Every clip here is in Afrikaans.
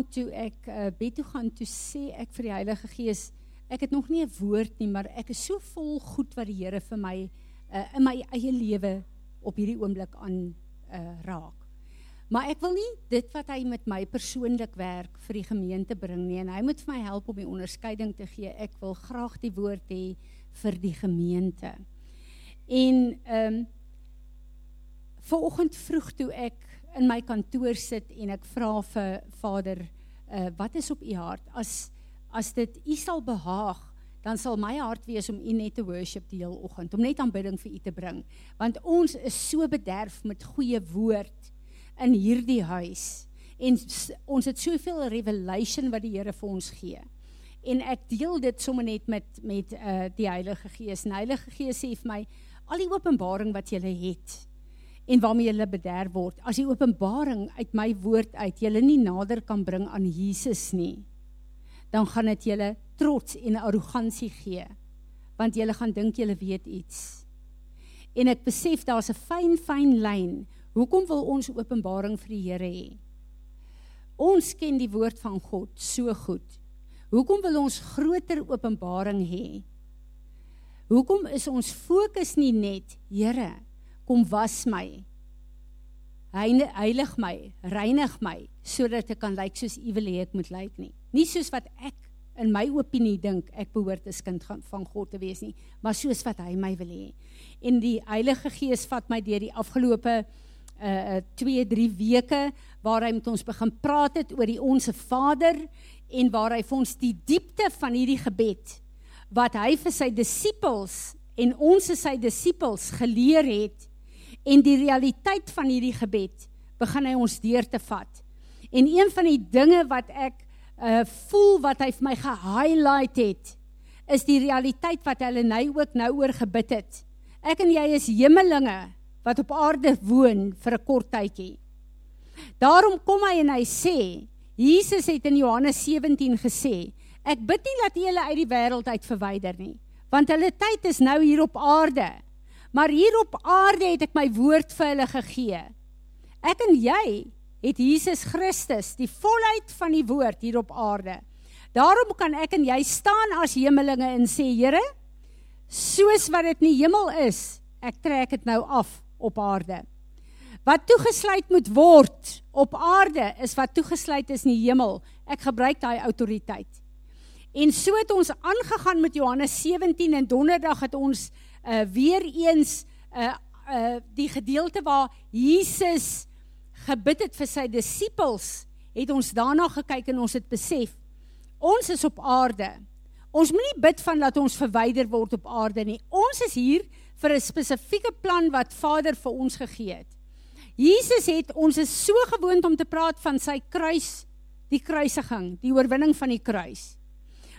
vanaand toe ek uh, bed toe gaan, toe sê ek vir die Heilige Gees, ek het nog nie 'n woord nie, maar ek is so vol goed wat die Here vir my uh, in my eie lewe op hierdie oomblik aan uh, raak. Maar ek wil nie dit wat hy met my persoonlik werk vir die gemeente bring nie en hy moet vir my help om die onderskeiding te gee. Ek wil graag die woord hê vir die gemeente. En ehm um, vanoggend vroeg toe ek in my kantoor sit en ek vra vir Vader, uh, wat is op u hart? As as dit u sal behaag, dan sal my hart wees om u net te worship die hele oggend, om net aanbidding vir u te bring, want ons is so bederf met goeie woord in hierdie huis. En ons het soveel revelation wat die Here vir ons gee. En ek deel dit sommer net met met uh die Heilige Gees. Die Heilige Gees sê vir my al die openbaring wat jy het, en waarmee julle bederf word. As die openbaring uit my woord uit julle nie nader kan bring aan Jesus nie, dan gaan dit julle trots en arrogansie gee, want julle gaan dink julle weet iets. En ek besef daar's 'n fyn fyn lyn. Hoekom wil ons openbaring vir die Here hê? Ons ken die woord van God so goed. Hoekom wil ons groter openbaring hê? Hoekom is ons fokus nie net, Here, kom was my. Heilig my, reinig my sodat ek kan lyk soos U wil hê ek moet lyk nie. Nie soos wat ek in my opinie dink ek behoort as kind van God te wees nie, maar soos wat hy my wil hê. En die Heilige Gees vat my deur die afgelope uh 2 3 weke waar hy met ons begin praat het oor die onsse Vader en waar hy vir ons die diepte van hierdie gebed wat hy vir sy disippels en ons as sy disippels geleer het en die realiteit van hierdie gebed begin hy ons deur te vat. En een van die dinge wat ek uh voel wat hy vir my ge-highlight het, is die realiteit wat hulle nou ook nou oor gebid het. Ek en jy is hemelinge wat op aarde woon vir 'n kort tydjie. Daarom kom hy en hy sê, Jesus het in Johannes 17 gesê, ek bid nie dat jy hulle uit die wêreld uit verwyder nie, want hulle tyd is nou hier op aarde. Maar hier op aarde het ek my woord vir hulle gegee. Ek en jy het Jesus Christus, die volheid van die woord hier op aarde. Daarom kan ek en jy staan as hemelinge en sê, Here, soos wat dit in die hemel is, ek trek dit nou af op aarde. Wat toegesluit moet word op aarde is wat toegesluit is in die hemel. Ek gebruik daai autoriteit. En so het ons aangegaan met Johannes 17 en donderdag het ons uh weer eens uh uh die gedeelte waar Jesus gebid het vir sy disippels, het ons daarna gekyk en ons het besef ons is op aarde. Ons moenie bid van dat ons verwyder word op aarde nie. Ons is hier vir 'n spesifieke plan wat Vader vir ons gegee het. Jesus het ons is so gewoond om te praat van sy kruis, die kruisiging, die oorwinning van die kruis.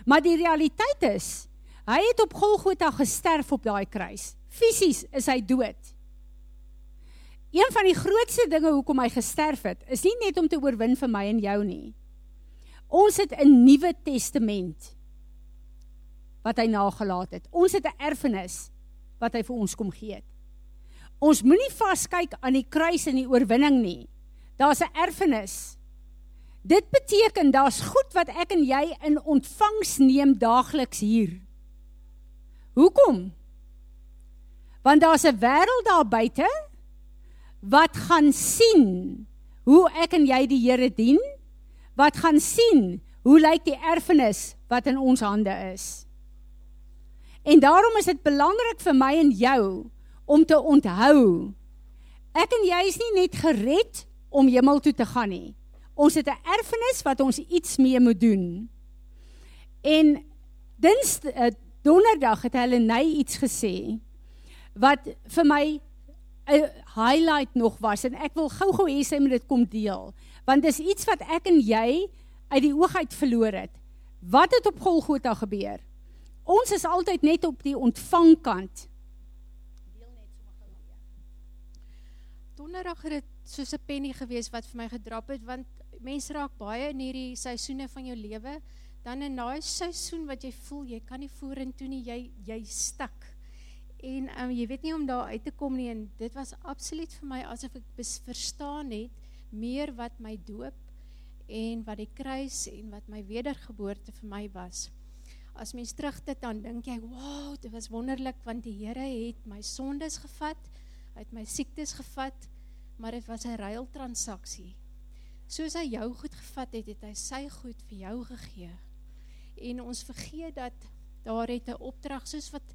Maar die realiteit is, Hy het op Golgotha gesterf op daai kruis. Fisies is hy dood. Een van die grootste dinge hoekom hy gesterf het, is nie net om te oorwin vir my en jou nie. Ons het 'n Nuwe Testament wat hy nagelaat het. Ons het 'n erfenis wat hy vir ons kom gee het. Ons moenie vaskyk aan die kruis en die oorwinning nie. Daar's 'n erfenis. Dit beteken daar's goed wat ek en jy in ontvangs neem daagliks hier. Hoekom? Want daar's 'n wêreld daar buite wat gaan sien hoe ek en jy die Here dien, wat gaan sien hoe lyk die erfenis wat in ons hande is. En daarom is dit belangrik vir my en jou om te onthou ek en jy is nie net gered om hemel toe te gaan nie. Ons het 'n erfenis wat ons iets mee moet doen. En dins eh, Donderdag het hulle net iets gesê wat vir my 'n highlight nog was en ek wil gou-gou hê sy moet dit kom deel want dis iets wat ek en jy uit die oog uit verloor het. Wat het op Golgotha gebeur? Ons is altyd net op die ontvangkant. Deel net sommer gou weer. Donderdag het dit soos 'n penny gewees wat vir my gedrap het want mense raak baie in hierdie seisoene van jou lewe dan in daai seisoen wat jy voel jy kan nie vorentoe nie, jy jy stik. En um, jy weet nie om daar uit te kom nie en dit was absoluut vir my asof ek verstaan het meer wat my doop en wat die kruis en wat my wedergeboorte vir my was. As mens terugdink dan dink jy, "Wow, dit was wonderlik want die Here het my sondes gevat, hy het my siektes gevat, maar dit was 'n ruiltransaksie. Soos hy jou goed gevat het, het hy sy goed vir jou gegee. En ons vergeet dat daar het 'n opdrag soos wat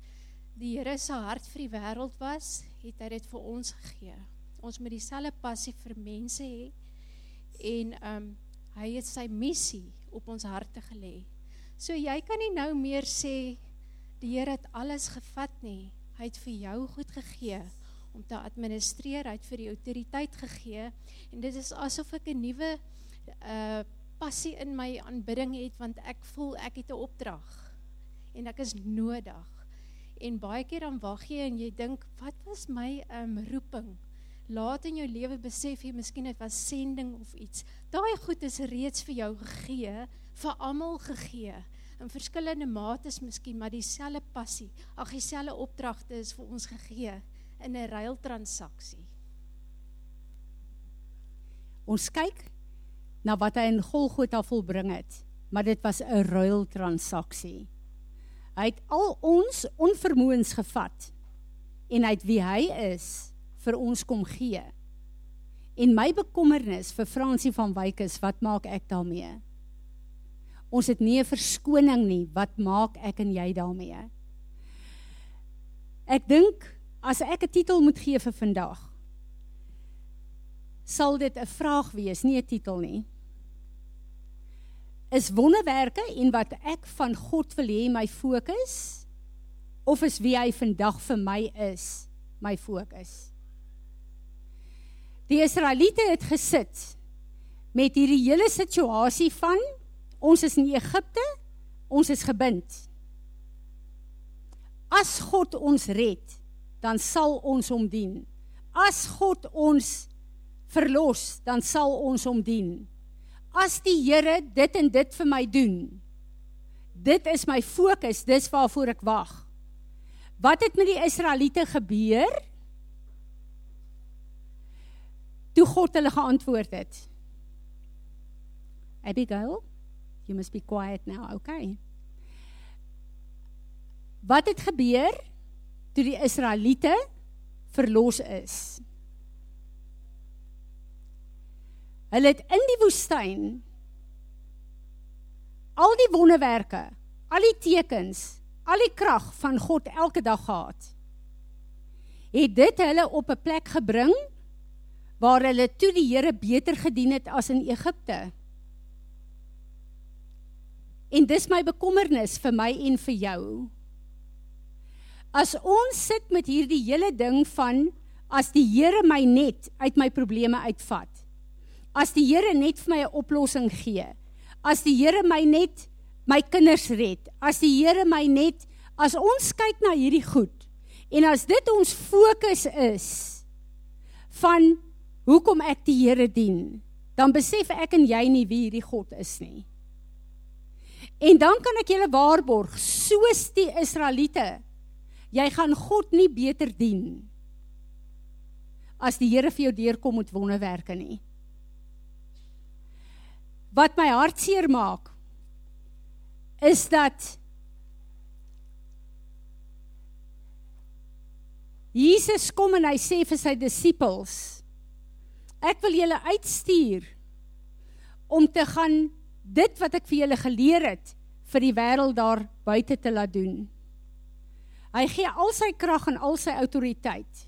die Here se hart vir die wêreld was, het hy dit vir ons gegee. Ons moet dieselfde passie vir mense hê en ehm um, hy het sy missie op ons harte gelê. So jy kan nie nou meer sê die Here het alles gevat nie. Hy het vir jou goed gegee om te administreer, hy het vir die autoriteit gegee en dit is asof ek 'n nuwe uh passie in my aanbidding het want ek voel ek het 'n opdrag en ek is nodig. En baie keer dan wag jy en jy dink, wat was my um roeping? Laat in jou lewe besef jy miskien dit was sending of iets. Daai goed is reeds vir jou gegee, vir almal gegee in verskillende mates miskien, maar dieselfde passie, ag dieselfde opdragte is vir ons gegee in 'n ruiltransaksie. Ons kyk na wat hy in Golgotha volbring het, maar dit was 'n ruiltransaksie. Hy het al ons onvermoëns gevat en hy het wie hy is vir ons kom gee. En my bekommernis vir Fransie van Wyk is wat maak ek daarmee? Ons het nie 'n verskoning nie. Wat maak ek en jy daarmee? Ek dink as ek 'n titel moet gee vir vandag, sal dit 'n vraag wees, nie 'n titel nie. Is wonderwerke en wat ek van God wil hê my fokus of is wie hy vandag vir my is my fokus? Die Israeliete het gesit met hierdie hele situasie van ons is in Egipte, ons is gebind. As God ons red, dan sal ons hom dien. As God ons verlos, dan sal ons hom dien. As die Here dit en dit vir my doen, dit is my fokus, dis waarvoor ek wag. Wat het met die Israeliete gebeur? Toe God hulle geantwoord het. Abigail, you must be quiet now, okay? Wat het gebeur? toe die Israeliete verlos is. Hulle het in die woestyn al die wonderwerke, al die tekens, al die krag van God elke dag gehad. Het dit hulle op 'n plek gebring waar hulle toe die Here beter gedien het as in Egipte. En dis my bekommernis vir my en vir jou. As ons sit met hierdie hele ding van as die Here my net uit my probleme uitvat. As die Here net vir my 'n oplossing gee. As die Here my net my kinders red. As die Here my net as ons kyk na hierdie goed en as dit ons fokus is van hoekom ek die Here dien, dan besef ek en jy nie wie hierdie God is nie. En dan kan ek julle waarborg, soos die Israeliete jy gaan God nie beter dien as die Here vir jou deurkom met wonderwerke nie. Wat my hart seer maak is dat Jesus kom en hy sê vir sy disippels ek wil julle uitstuur om te gaan dit wat ek vir julle geleer het vir die wêreld daar buite te laat doen. Hy gee al sy krag en al sy autoriteit.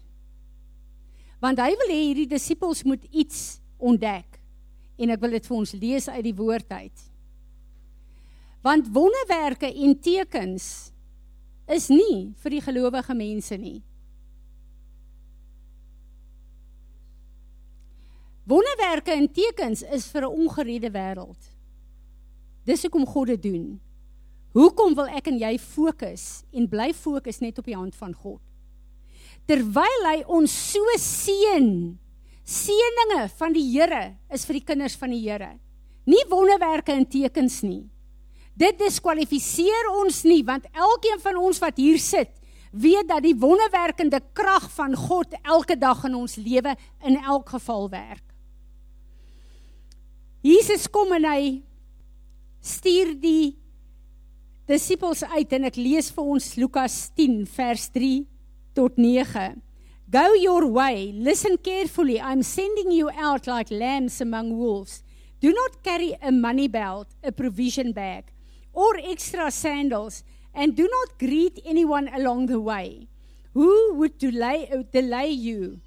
Want hy wil hê hierdie disippels moet iets ontdek. En ek wil dit vir ons lees uit die woord uit. Want wonderwerke en tekens is nie vir die gelowige mense nie. Wonderwerke en tekens is vir 'n ongeredde wêreld. Dis hoekom God dit doen. Hoekom wil ek en jy fokus en bly fokus net op die hand van God? Terwyl hy ons so seën. Seëninge van die Here is vir die kinders van die Here. Nie wonderwerke en tekens nie. Dit diskwalifiseer ons nie want elkeen van ons wat hier sit, weet dat die wonderwerkende krag van God elke dag in ons lewe in elk geval werk. Jesus kom en hy stuur die disippels uit en ek lees vir ons Lukas 10 vers 3 tot 9. Go your way, listen carefully. I'm sending you out like lambs among wolves. Do not carry a money belt, a provision bag, or extra sandals, and do not greet anyone along the way. Who would delay, uh, delay you?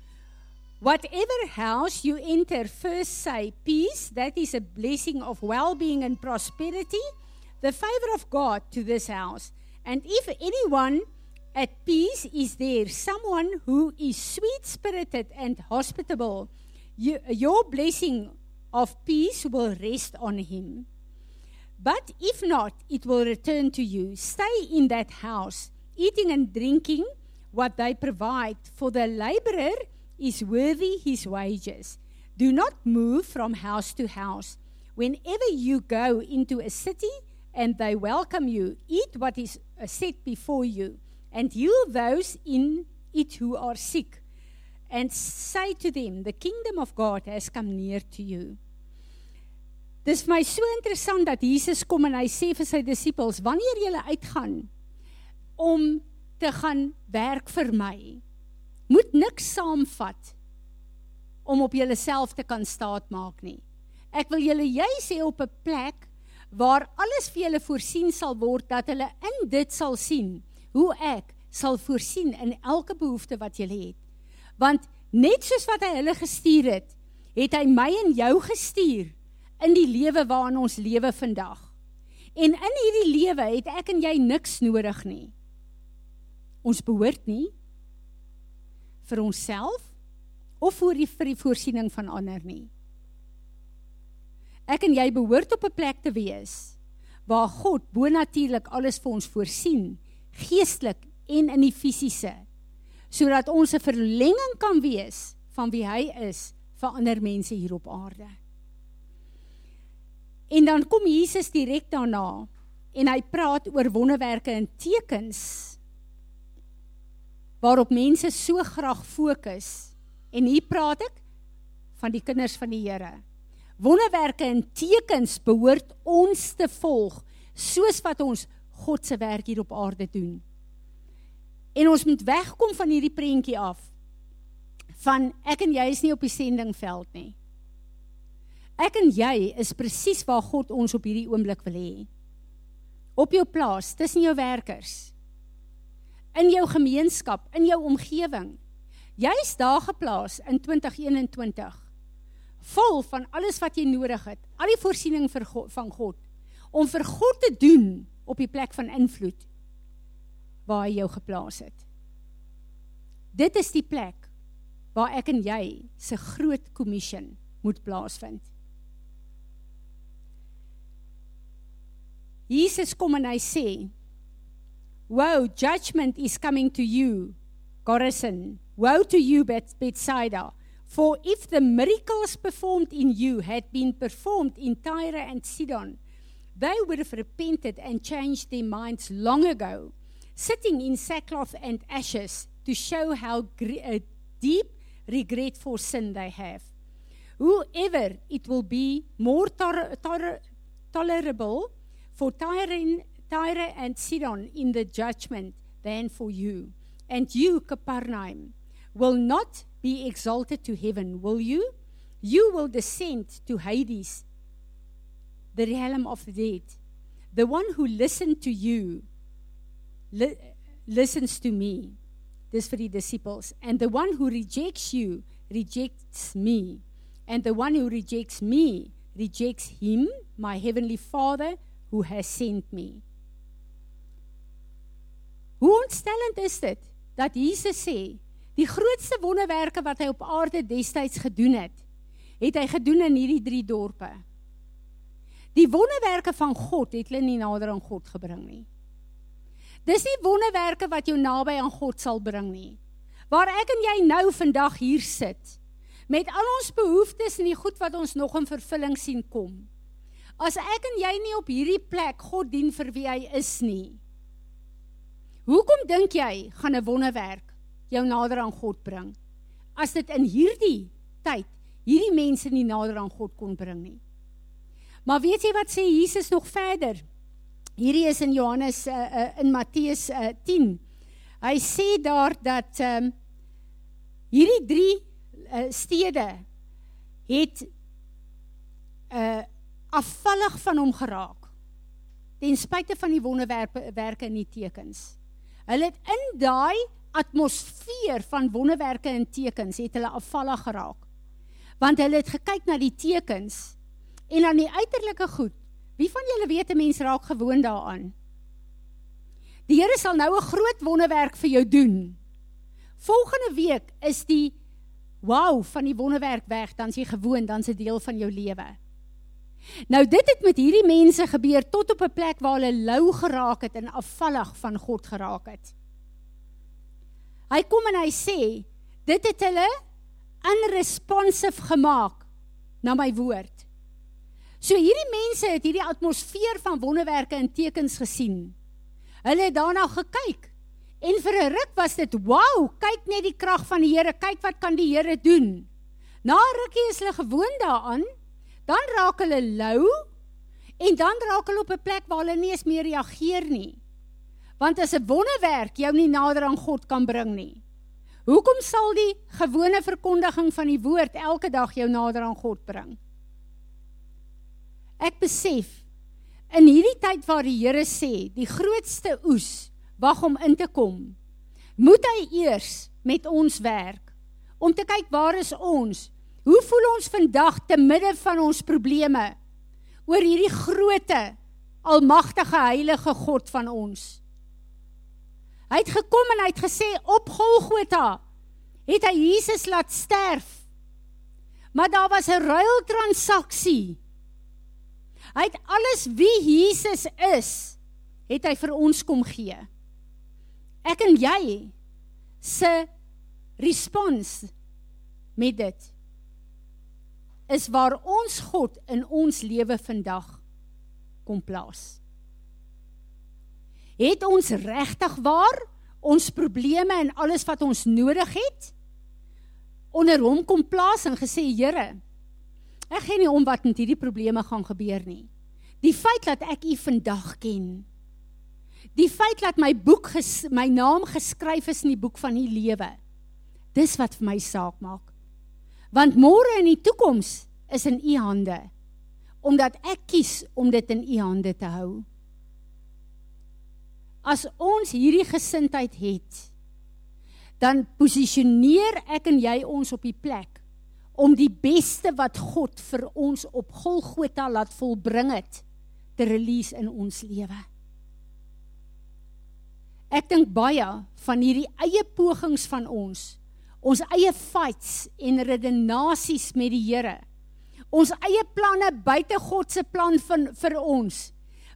Whatever house you enter, first say, Peace, that is a blessing of well being and prosperity, the favor of God to this house. And if anyone at peace is there, someone who is sweet spirited and hospitable, you, your blessing of peace will rest on him. But if not, it will return to you. Stay in that house, eating and drinking what they provide, for the laborer is worthy his wages. Do not move from house to house. Whenever you go into a city and they welcome you, eat what is uh, set before you, and heal those in it who are sick, and say to them, The kingdom of God has come near to you. Dis vir my so interessant dat Jesus kom en hy sê vir sy disippels, wanneer julle uitgaan om te gaan werk vir my, moet niks saamvat om op julleself te kan staat maak nie. Ek wil julle juis hê op 'n plek waar alles vir julle voorsien sal word dat hulle in dit sal sien hoe ek sal voorsien in elke behoefte wat julle het. Want net soos wat hy hulle gestuur het, het hy my en jou gestuur in die lewe waarin ons lewe vandag. En in hierdie lewe het ek en jy niks nodig nie. Ons behoort nie vir onsself of vir die vir die voorsiening van ander nie. Ek en jy behoort op 'n plek te wees waar God bonatuurlik alles vir ons voorsien, geestelik en in die fisiese, sodat ons 'n verlenging kan wees van wie hy is vir ander mense hier op aarde. En dan kom Jesus direk daarna en hy praat oor wonderwerke en tekens waarop mense so graag fokus. En hier praat ek van die kinders van die Here. Wonderwerke en tekens behoort ons te volg soos wat ons God se werk hier op aarde doen. En ons moet wegkom van hierdie prentjie af van ek en jy is nie op die sendingveld nie. Ek en jy is presies waar God ons op hierdie oomblik wil hê. Op jou plaas, tussen jou werkers in jou gemeenskap, in jou omgewing. Jy's daar geplaas in 2021. Vol van alles wat jy nodig het, al die voorsiening vir God, van God om vir God te doen op die plek van invloed waar hy jou geplaas het. Dit is die plek waar ek en jy se groot kommissie moet plaasvind. Jesus kom en hy sê Woe, judgment is coming to you, Chorazin. Woe to you, Bethsaida. For if the miracles performed in you had been performed in Tyre and Sidon, they would have repented and changed their minds long ago, sitting in sackcloth and ashes to show how uh, deep regret for sin they have. Whoever it will be more tor- tor- tolerable for Tyre Tyre and Sidon in the judgment than for you. And you, Capernaum, will not be exalted to heaven, will you? You will descend to Hades, the realm of the dead. The one who listened to you li- listens to me. This for the disciples. And the one who rejects you rejects me. And the one who rejects me rejects him, my heavenly Father, who has sent me. Hoe ontstellend is dit dat Jesus sê die grootste wonderwerke wat hy op aarde destyds gedoen het, het hy gedoen in hierdie drie dorpe. Die wonderwerke van God het hulle nie nader aan God gebring nie. Dis nie wonderwerke wat jou naby aan God sal bring nie. Waar ek en jy nou vandag hier sit met al ons behoeftes en die goed wat ons nog in vervulling sien kom. As ek en jy nie op hierdie plek God dien vir wie hy is nie, Hoekom dink jy gaan 'n wonderwerk jou nader aan God bring? As dit in hierdie tyd hierdie mense nie nader aan God kon bring nie. Maar weet jy wat sê Jesus nog verder? Hierdie is in Johannes uh, uh, in Matteus uh, 10. Hy sê daar dat ehm um, hierdie drie uh, stede het uh afvallig van hom geraak. Ten spyte van die wonderwerke werke en die tekens. Hulle het in daai atmosfeer van wonderwerke en tekens het hulle afvallig geraak. Want hulle het gekyk na die tekens en aan die uiterlike goed. Wie van julle weet 'n mens raak gewoond daaraan? Die Here sal nou 'n groot wonderwerk vir jou doen. Volgende week is die wow van die wonderwerk weg, dan is jy gewoond, dan's dit deel van jou lewe. Nou dit het met hierdie mense gebeur tot op 'n plek waar hulle lou geraak het en afvallig van God geraak het. Hy kom en hy sê, dit het hulle unresponsive gemaak na my woord. So hierdie mense het hierdie atmosfeer van wonderwerke en tekens gesien. Hulle het daarna gekyk. En vir 'n ruk was dit, "Wow, kyk net die krag van die Here, kyk wat kan die Here doen." Na rukkie is hulle gewoond daaraan, dan raak hulle lou en dan raak hulle op 'n plek waar hulle nie eens meer reageer nie. Want as 'n wonderwerk jou nie nader aan God kan bring nie. Hoekom sal die gewone verkondiging van die woord elke dag jou nader aan God bring? Ek besef in hierdie tyd waar die Here sê die grootste oes wag om in te kom, moet hy eers met ons werk om te kyk waar is ons? Hoe voel ons vandag te midde van ons probleme oor hierdie groote almagtige heilige God van ons? Hy het gekom en hy het gesê op Golgotha het hy Jesus laat sterf. Maar daar was 'n ruiltransaksie Hy het alles wie Jesus is, het hy vir ons kom gee. Ek en jy se respons met dit is waar ons God in ons lewe vandag kom plaas. Het ons regtig waar ons probleme en alles wat ons nodig het onder hom kom plaas en gesê Here, Ek gee nie om wat met hierdie probleme gaan gebeur nie. Die feit dat ek u vandag ken. Die feit dat my boek ges, my naam geskryf is in die boek van die lewe. Dis wat vir my saak maak. Want môre in die toekoms is in u hande. Omdat ek kies om dit in u hande te hou. As ons hierdie gesindheid het, dan posisioneer ek en jy ons op die plek om die beste wat God vir ons op Golgotha laat volbring het te release in ons lewe. Ek dink baie van hierdie eie pogings van ons, ons eie fights en redenasies met die Here. Ons eie planne buite God se plan van vir ons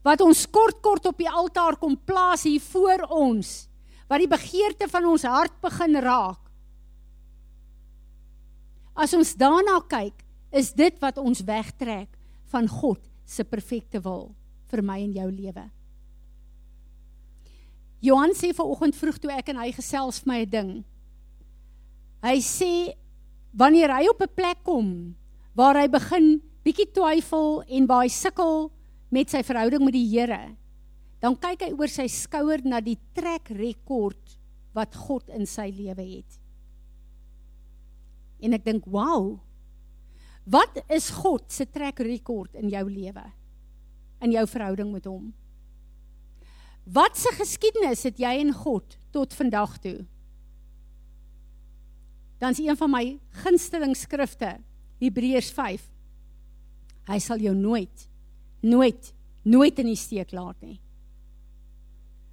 wat ons kort kort op die altaar kom plaas hier voor ons wat die begeerte van ons hart begin raak As ons daarna kyk, is dit wat ons wegtrek van God se perfekte wil vir my en jou lewe. Johan sê vanoggend vroeg toe ek en hy gesels vir my 'n ding. Hy sê wanneer hy op 'n plek kom waar hy begin bietjie twyfel en waar hy sukkel met sy verhouding met die Here, dan kyk hy oor sy skouer na die trek rekord wat God in sy lewe het. En ek dink, "Wow. Wat is God se trek rekord in jou lewe? In jou verhouding met hom? Wat se geskiedenis het jy en God tot vandag toe?" Dan is een van my gunsteling skrifte, Hebreërs 5. Hy sal jou nooit nooit nooit in die steek laat nie.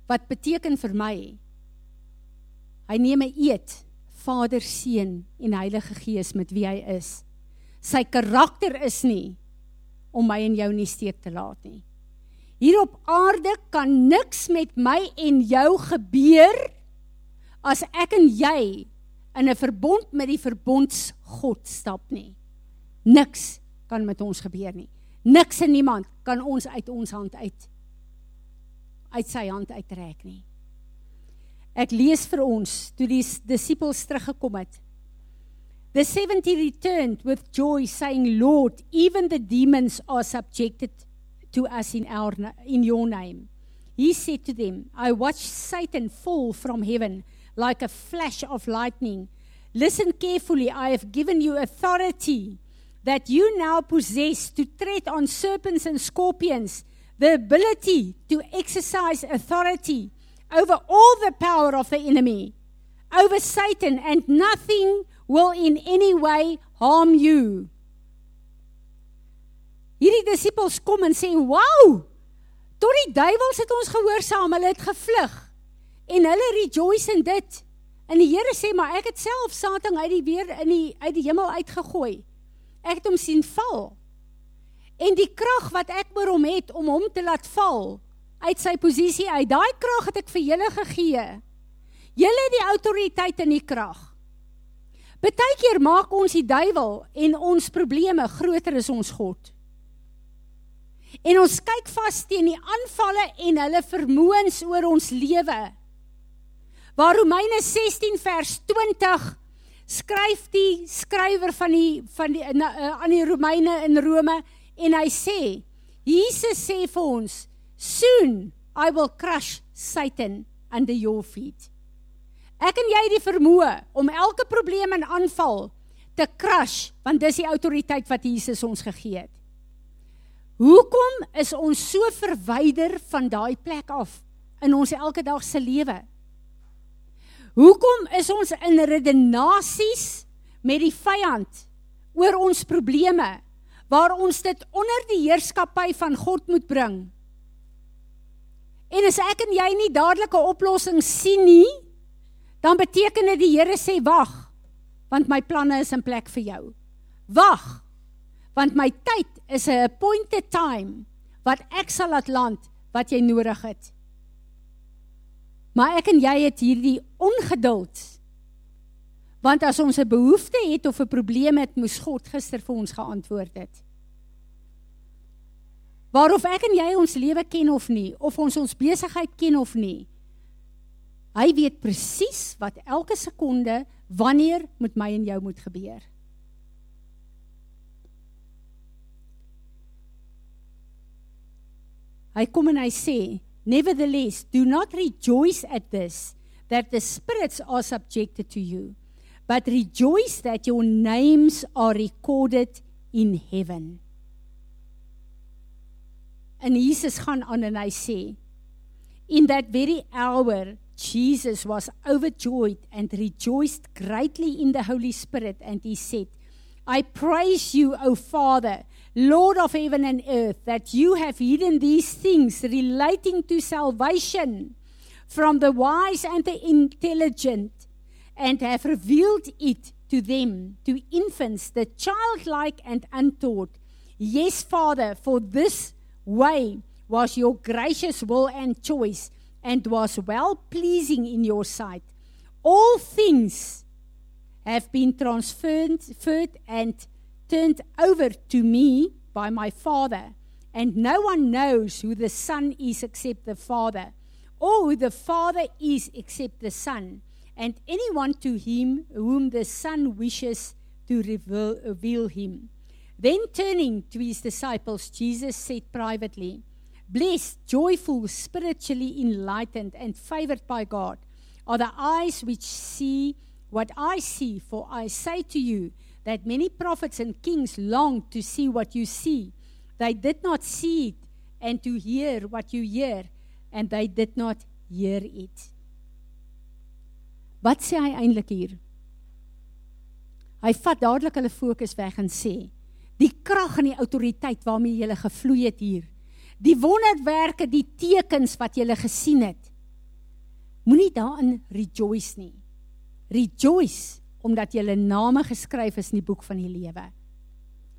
Wat beteken vir my? Hy neem 'n eed Vader, Seun en Heilige Gees met wie hy is. Sy karakter is nie om my en jou nie steek te laat nie. Hier op aarde kan niks met my en jou gebeur as ek en jy in 'n verbond met die verbonds God stap nie. Niks kan met ons gebeur nie. Niks en niemand kan ons uit ons hand uit uit sy hand uittrek nie. Ek lees vir ons toe die disippels teruggekom het. The 70 returned with joy, saying, Lord, even the demons are subjected to us in, our, in your name. He said to them, I watched Satan fall from heaven like a flash of lightning. Listen carefully, I have given you authority that you now possess to tread on serpents and scorpions, the ability to exercise authority over all the power of the enemy, over Satan, and nothing will in any way harm you. Hierdie disippels kom en sê, "Wow! Tot die duiwels het ons gehoorsaam, hulle het gevlug." En hulle rejoice in dit. En die Here sê, "Maar ek het self Satan uit die weer in die uit die hemel uitgegooi. Ek het hom sien val." En die krag wat ek oor hom het om hom te laat val uit sy posisie uit, daai krag het ek vir julle gegee. Julle het die autoriteit en die krag. Partykeer maak ons die duiwel en ons probleme groter as ons God. En ons kyk vas teen die aanvalle en hulle vermoëns oor ons lewe. Waar Romeine 16 vers 20 skryf die skrywer van die van die na, uh, aan die Romeine in Rome en hy sê Jesus sê vir ons soon I will crush Satan under your feet. Ek en jy het die vermoë om elke probleem en aanval te crush, want dis die autoriteit wat Jesus ons gegee het. Hoekom is ons so verwyder van daai plek af in ons elke dag se lewe? Hoekom is ons in redenasies met die vyand oor ons probleme waar ons dit onder die heerskappy van God moet bring? En as ek en jy nie dadelike oplossings sien nie, dan beteken dit die Here sê wag want my planne is in plek vir jou. Wag want my tyd is 'n appointed time wat ek sal laat land wat jy nodig het. Maar ek en jy het hierdie ongeduld. Want as ons 'n behoefte het of 'n probleem het, moes God gister vir ons geantwoord het. Waarof ek en jy ons lewe ken of nie, of ons ons besigheid ken of nie, Hy weet presies wat elke sekonde wanneer met my en jou moet gebeur. Hy kom en hy sê, "Nevertheless, do not rejoice at this that the spirits are subjected to you, but rejoice that your names are recorded in heaven." En Jesus gaan aan en hy sê, "In that very hour Jesus was overjoyed and rejoiced greatly in the Holy Spirit, and he said, I praise you, O Father, Lord of heaven and earth, that you have hidden these things relating to salvation from the wise and the intelligent, and have revealed it to them, to infants, the childlike and untaught. Yes, Father, for this way was your gracious will and choice and was well pleasing in your sight. All things have been transferred and turned over to me by my Father, and no one knows who the Son is except the Father, or who the Father is except the Son, and anyone to him whom the Son wishes to reveal, reveal him. Then turning to his disciples, Jesus said privately, Blessed, joyful, spiritually enlightened, and favored by God are the eyes which see what I see. For I say to you that many prophets and kings longed to see what you see. They did not see it, and to hear what you hear, and they did not hear it. Wat sê hy eintlik hier? Hy vat dadelik hulle fokus weg en sê: "Die krag en die autoriteit waarmee jy gevloei het hier, die wonderwerke, die tekens wat jy gesien het. Moenie daarin rejoice nie. Rejoice omdat julle name geskryf is in die boek van die lewe.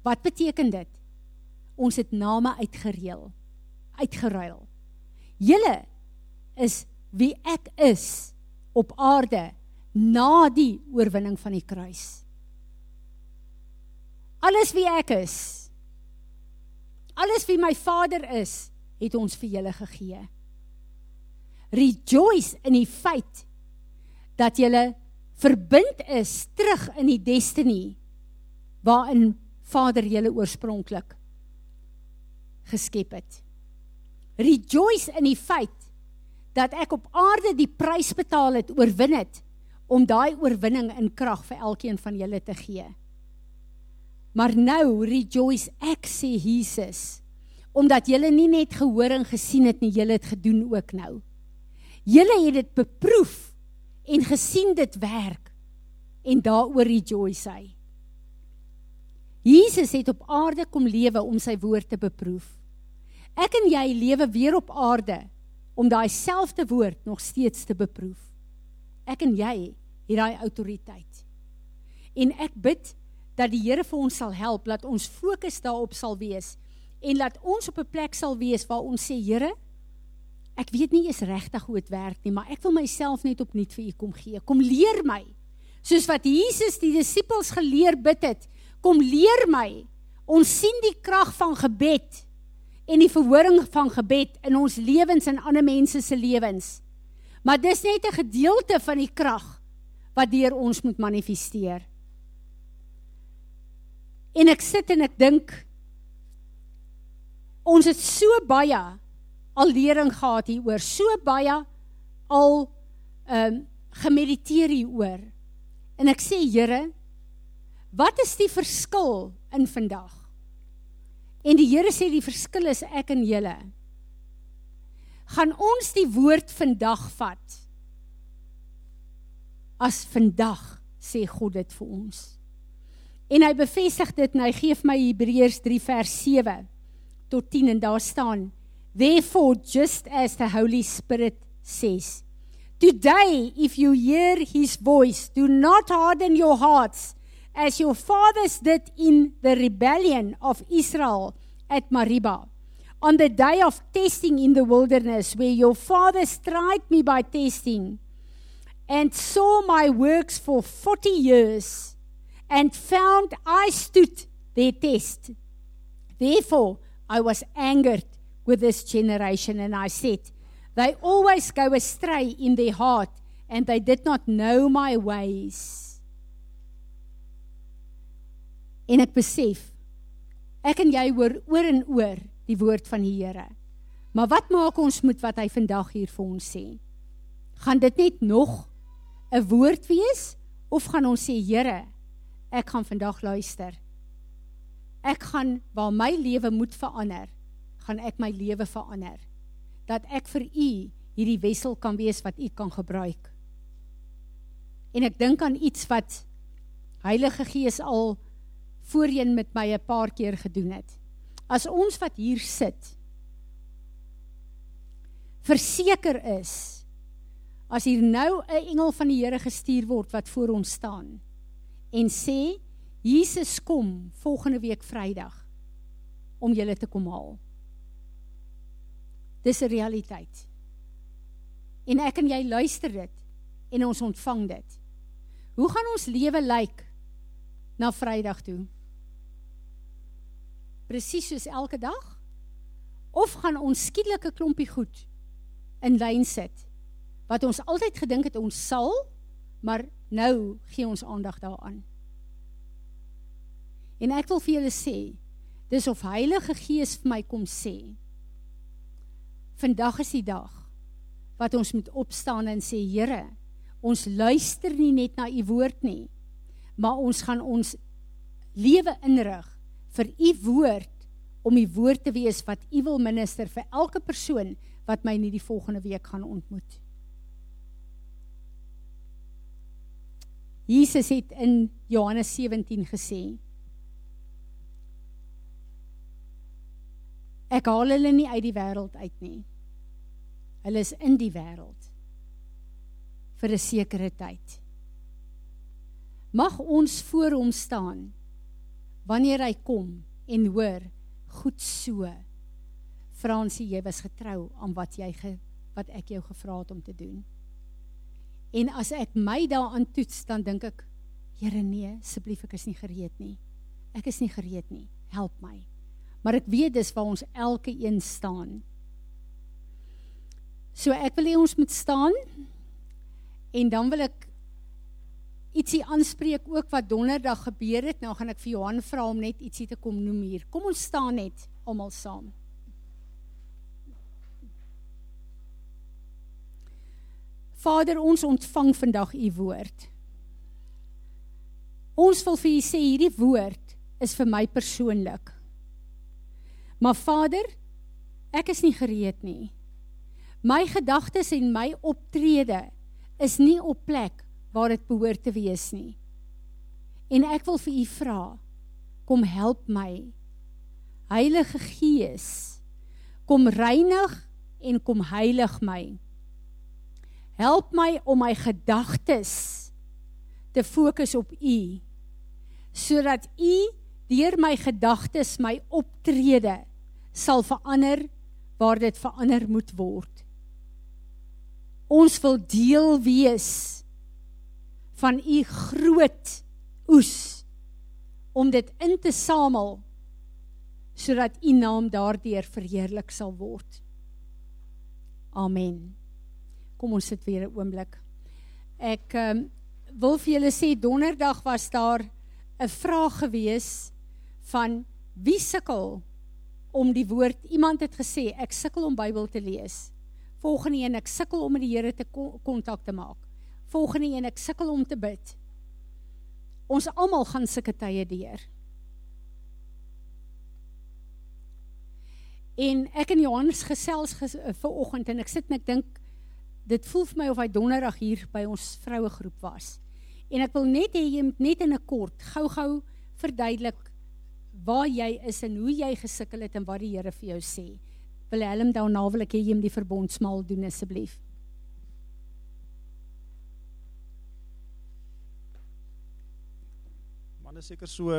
Wat beteken dit? Ons het name uitgereël, uitgeruil. Julle is wie ek is op aarde na die oorwinning van die kruis. Alles wie ek is Alles wie my Vader is, het ons vir julle gegee. Rejoice in die feit dat julle verbind is terug in die destiny waarin Vader julle oorspronklik geskep het. Rejoice in die feit dat ek op aarde die prys betaal het, oorwin het om daai oorwinning in krag vir elkeen van julle te gee. Maar nou rejoice ek sê Jesus omdat julle nie net gehoor en gesien het nie, julle het gedoen ook nou. Julle het dit beproef en gesien dit werk en daaroor rejoice hy. Jesus het op aarde kom lewe om sy woord te beproef. Ek en jy lewe weer op aarde om daai selfde woord nog steeds te beproef. Ek en jy het daai autoriteit. En ek bid dat die Here vir ons sal help, dat ons fokus daarop sal wees en dat ons op 'n plek sal wees waar ons sê Here, ek weet nie eens regtig hoe dit werk nie, maar ek wil myself net opnuut vir U kom gee. Kom leer my. Soos wat Jesus die disippels geleer bid het, kom leer my. Ons sien die krag van gebed en die verhoring van gebed in ons lewens en ander mense se lewens. Maar dis net 'n gedeelte van die krag wat deur ons moet manifesteer. En ek sit en ek dink ons het so baie al lering gehad hieroor, so baie al ehm um, gemediteer hieroor. En ek sê Here, wat is die verskil in vandag? En die Here sê die verskil is ek en julle. Gaan ons die woord vandag vat? As vandag sê God dit vir ons. En hy bevestig dit en hy gee vir my Hebreërs 3 vers 7 tot 10 en daar staan: Therefore just as the Holy Spirit says, today if you hear his voice, do not harden your hearts as your fathers did in the rebellion of Israel at Mariba. On the day of testing in the wilderness, where your fathers tried me by testing and saw my works for 40 years and found I stood their test. Therefore, I was angered with this generation and I said, They always go astray in their heart and they did not know my ways. En ek besef ek en jy hoor oor en oor die woord van die Here. Maar wat maak ons met wat hy vandag hier vir ons sê? Gaan dit net nog 'n woord wees of gaan ons sê Here, ek gaan vandag luister. Ek gaan waar my lewe moet verander, gaan ek my lewe verander. Dat ek vir u hierdie wissel kan wees wat u kan gebruik. En ek dink aan iets wat Heilige Gees al voorheen met my 'n paar keer gedoen het. As ons wat hier sit verseker is as hier nou 'n engel van die Here gestuur word wat voor ons staan en sê Jesus kom volgende week Vrydag om julle te kom haal. Dis 'n realiteit. En ek en jy luister dit en ons ontvang dit. Hoe gaan ons lewe lyk na Vrydag toe? presies soos elke dag? Of gaan ons skielik 'n klompie goed in lyn sit wat ons altyd gedink het ons sal, maar nou gee ons aandag daaraan. En ek wil vir julle sê, dis of Heilige Gees vir my kom sê. Vandag is die dag wat ons moet opstaan en sê Here, ons luister nie net na u woord nie, maar ons gaan ons lewe inrig vir u woord om die woord te wees wat u wil minister vir elke persoon wat my in die volgende week gaan ontmoet. Jesus het in Johannes 17 gesê Ek haal hulle nie uit die wêreld uit nie. Hulle is in die wêreld vir 'n sekere tyd. Mag ons voor hom staan wanneer hy kom en hoor goed so Fransie jy was getrou aan wat jy ge, wat ek jou gevra het om te doen en as ek my daaraan toets dan dink ek Here nee asseblief ek is nie gereed nie ek is nie gereed nie help my maar ek weet dis waar ons elke een staan so ek wil hê ons moet staan en dan wil ek ietsie aanspreek ook wat donderdag gebeur het. Nou gaan ek vir Johan vra om net ietsie te kom noem hier. Kom ons staan net almal saam. Vader, ons ontvang vandag u woord. Ons wil vir u sê hierdie woord is vir my persoonlik. Maar Vader, ek is nie gereed nie. My gedagtes en my optrede is nie op plek waar dit behoort te wees nie. En ek wil vir u vra, kom help my. Heilige Gees, kom reinig en kom heilig my. Help my om my gedagtes te fokus op U sodat U deur my gedagtes my optrede sal verander waar dit verander moet word. Ons wil deel wees van U groot oes om dit in te samel sodat U naam daardeur verheerlik sal word. Amen. Kom ons sit weer 'n oomblik. Ek um, wil vir julle sê donderdag was daar 'n vraag gewees van wie sukkel om die woord iemand het gesê ek sukkel om Bybel te lees. Volgende een ek sukkel om met die Here te kontak te maak. Volgende een ek sukkel om te bid. Ons almal gaan sulke tye deur. En ek en Johannes gesels ges, vir oggend en ek sit en ek dink dit voel vir my of hy donderdag hier by ons vroue groep was. En ek wil net hê jy moet net in 'n kort gou-gou verduidelik waar jy is en hoe jy gesukkel het en wat die Here vir jou sê. Wilhelm daarna wil ek hê jy moet die verbondsmaal doen asseblief. Man is seker so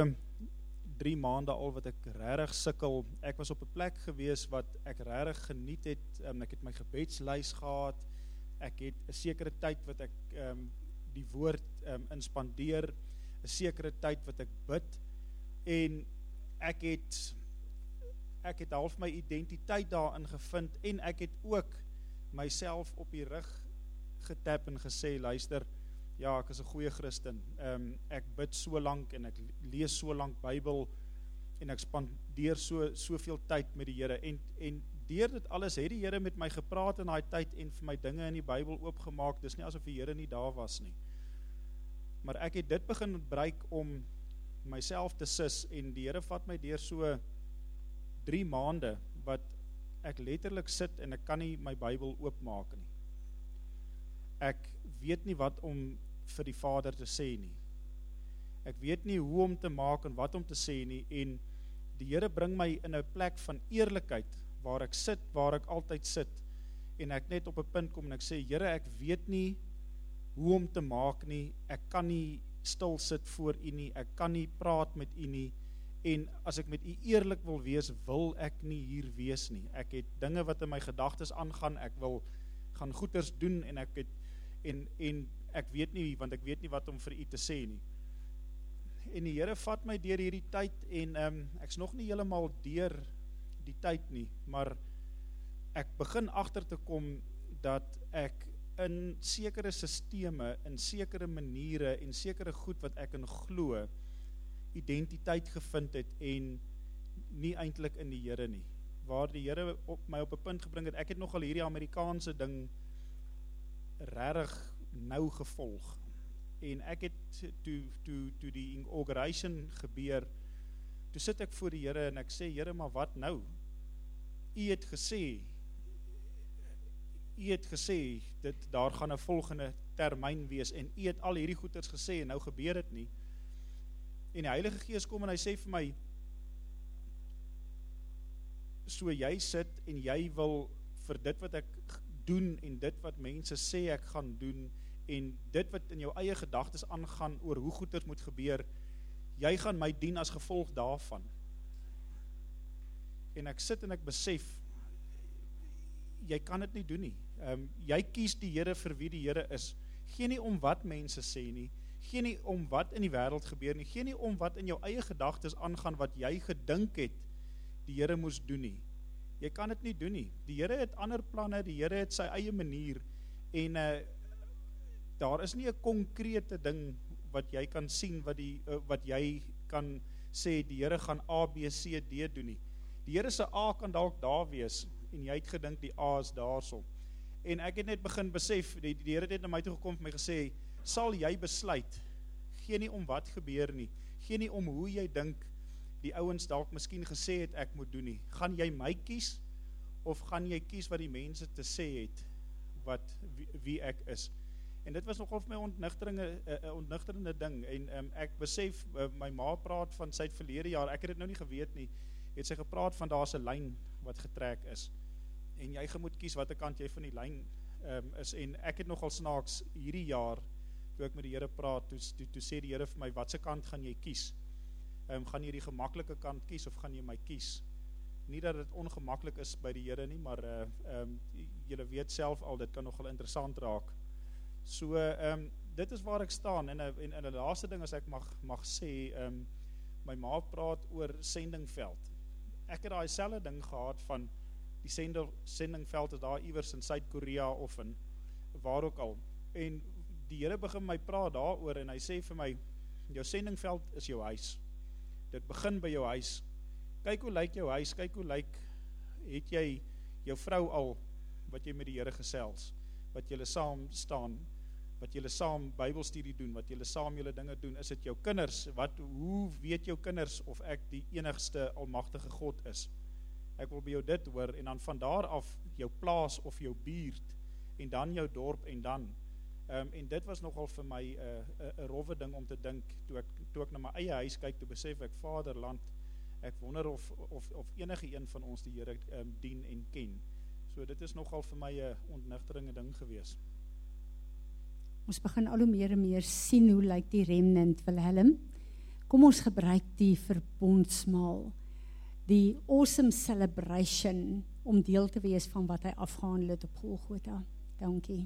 3 maande al wat ek regtig sukkel. Ek was op 'n plek gewees wat ek regtig geniet het. Um, ek het my gebedslys gehad. Ek het 'n sekere tyd wat ek um, die woord um, inspandeer 'n sekere tyd wat ek bid en ek het ek het half my identiteit daarin gevind en ek het ook myself op die rug getap en gesê luister ja ek is 'n goeie Christen. Ehm um, ek bid so lank en ek lees so lank Bybel en ek spandeer so soveel tyd met die Here en en deur dit alles het die Here met my gepraat in daai tyd en vir my dinge in die Bybel oopgemaak. Dis nie asof die Here nie daar was nie maar ek het dit begin gebruik om myself te sis en die Here vat my deur so 3 maande wat ek letterlik sit en ek kan nie my Bybel oopmaak nie. Ek weet nie wat om vir die Vader te sê nie. Ek weet nie hoe om te maak en wat om te sê nie en die Here bring my in 'n plek van eerlikheid waar ek sit, waar ek altyd sit en ek net op 'n punt kom en ek sê Here, ek weet nie hoe om te maak nie. Ek kan nie stil sit voor U nie. Ek kan nie praat met U nie. En as ek met U eerlik wil wees, wil ek nie hier wees nie. Ek het dinge wat in my gedagtes aangaan. Ek wil gaan goeders doen en ek het en en ek weet nie want ek weet nie wat om vir U te sê nie. En die Here vat my deur hierdie tyd en ehm um, ek's nog nie heeltemal deur die tyd nie, maar ek begin agter te kom dat ek in sekere sisteme, in sekere maniere en sekere goed wat ek in glo identiteit gevind het en nie eintlik in die Here nie. Waar die Here op my op 'n punt gebring het, ek het nogal hierdie Amerikaanse ding regtig nou gevolg. En ek het toe toe toe die inauguration gebeur, toe sit ek voor die Here en ek sê Here, maar wat nou? U het gesê u het gesê dit daar gaan 'n volgende termyn wees en u het al hierdie goeters gesê en nou gebeur dit nie. En die Heilige Gees kom en hy sê vir my so jy sit en jy wil vir dit wat ek doen en dit wat mense sê ek gaan doen en dit wat in jou eie gedagtes aangaan oor hoe goeters moet gebeur jy gaan my dien as gevolg daarvan. En ek sit en ek besef jy kan dit nie doen nie. Ehm um, jy kies die Here vir wie die Here is. Geen nie om wat mense sê nie, geen nie om wat in die wêreld gebeur nie, geen nie om wat in jou eie gedagtes aangaan wat jy gedink het die Here moes doen nie. Jy kan dit nie doen nie. Die Here het ander planne, die Here het sy eie manier en uh daar is nie 'n konkrete ding wat jy kan sien wat die uh, wat jy kan sê die Here gaan A B C D doen nie. Die Here se A kan dalk daar wees en jy het gedink die A is daarso. En ek het net begin besef die, die Here het net na my toe gekom en my gesê, "Sal jy besluit? Geen nie om wat gebeur nie. Geen nie om hoe jy dink die ouens dalk miskien gesê het ek moet doen nie. Gaan jy my kies of gaan jy kies wat die mense te sê het wat wie, wie ek is?" En dit was nogal vir my ontnigteringe 'n uh, uh, ontnigterende ding en um, ek besef uh, my ma praat van sy verlede jaar. Ek het dit nou nie geweet nie. Het sy gepraat van daar's 'n lyn wat getrek is. En jy gemoed kies watter kant jy van die lyn um, is en ek het nogal snaaks hierdie jaar toe ek met die Here praat, toe toe, toe sê die Here vir my, "Watse kant gaan jy kies? Ehm um, gaan jy die gemaklike kant kies of gaan jy my kies?" Nie dat dit ongemaklik is by die Here nie, maar uh ehm um, julle weet self al dit kan nogal interessant raak. So ehm um, dit is waar ek staan en en en 'n laaste ding as ek mag mag sê ehm um, my ma praat oor sendingveld. Ek het daai selfde ding gehad van die sender sendingveld is daar iewers in Suid-Korea of in waar ook al. En die Here begin my praat daaroor en hy sê vir my jou sendingveld is jou huis. Dit begin by jou huis. Kyk hoe lyk jou huis, kyk hoe lyk het jy jou vrou al wat jy met die Here gesels, wat julle saam staan wat julle saam Bybelstudie doen, wat julle saam julle dinge doen, is dit jou kinders? Wat hoe weet jou kinders of ek die enigste almagtige God is? Ek wil by jou dit hoor en dan van daar af jou plaas of jou buurt en dan jou dorp en dan ehm um, en dit was nogal vir my 'n uh, 'n uh, 'n rowwe ding om te dink toe ek toe ek na my eie huis kyk toe besef ek Vaderland ek wonder of of of enige een van ons die Here ehm um, dien en ken. So dit is nogal vir my 'n ontnigteringe ding geweest. Ons begin al hoe meer en meer sien hoe lyk die remnant Wilhelm. Kom ons gebruik die verbondsmaal. Die awesome celebration om deel te wees van wat hy afgehandel het op Golgotha. Dankie.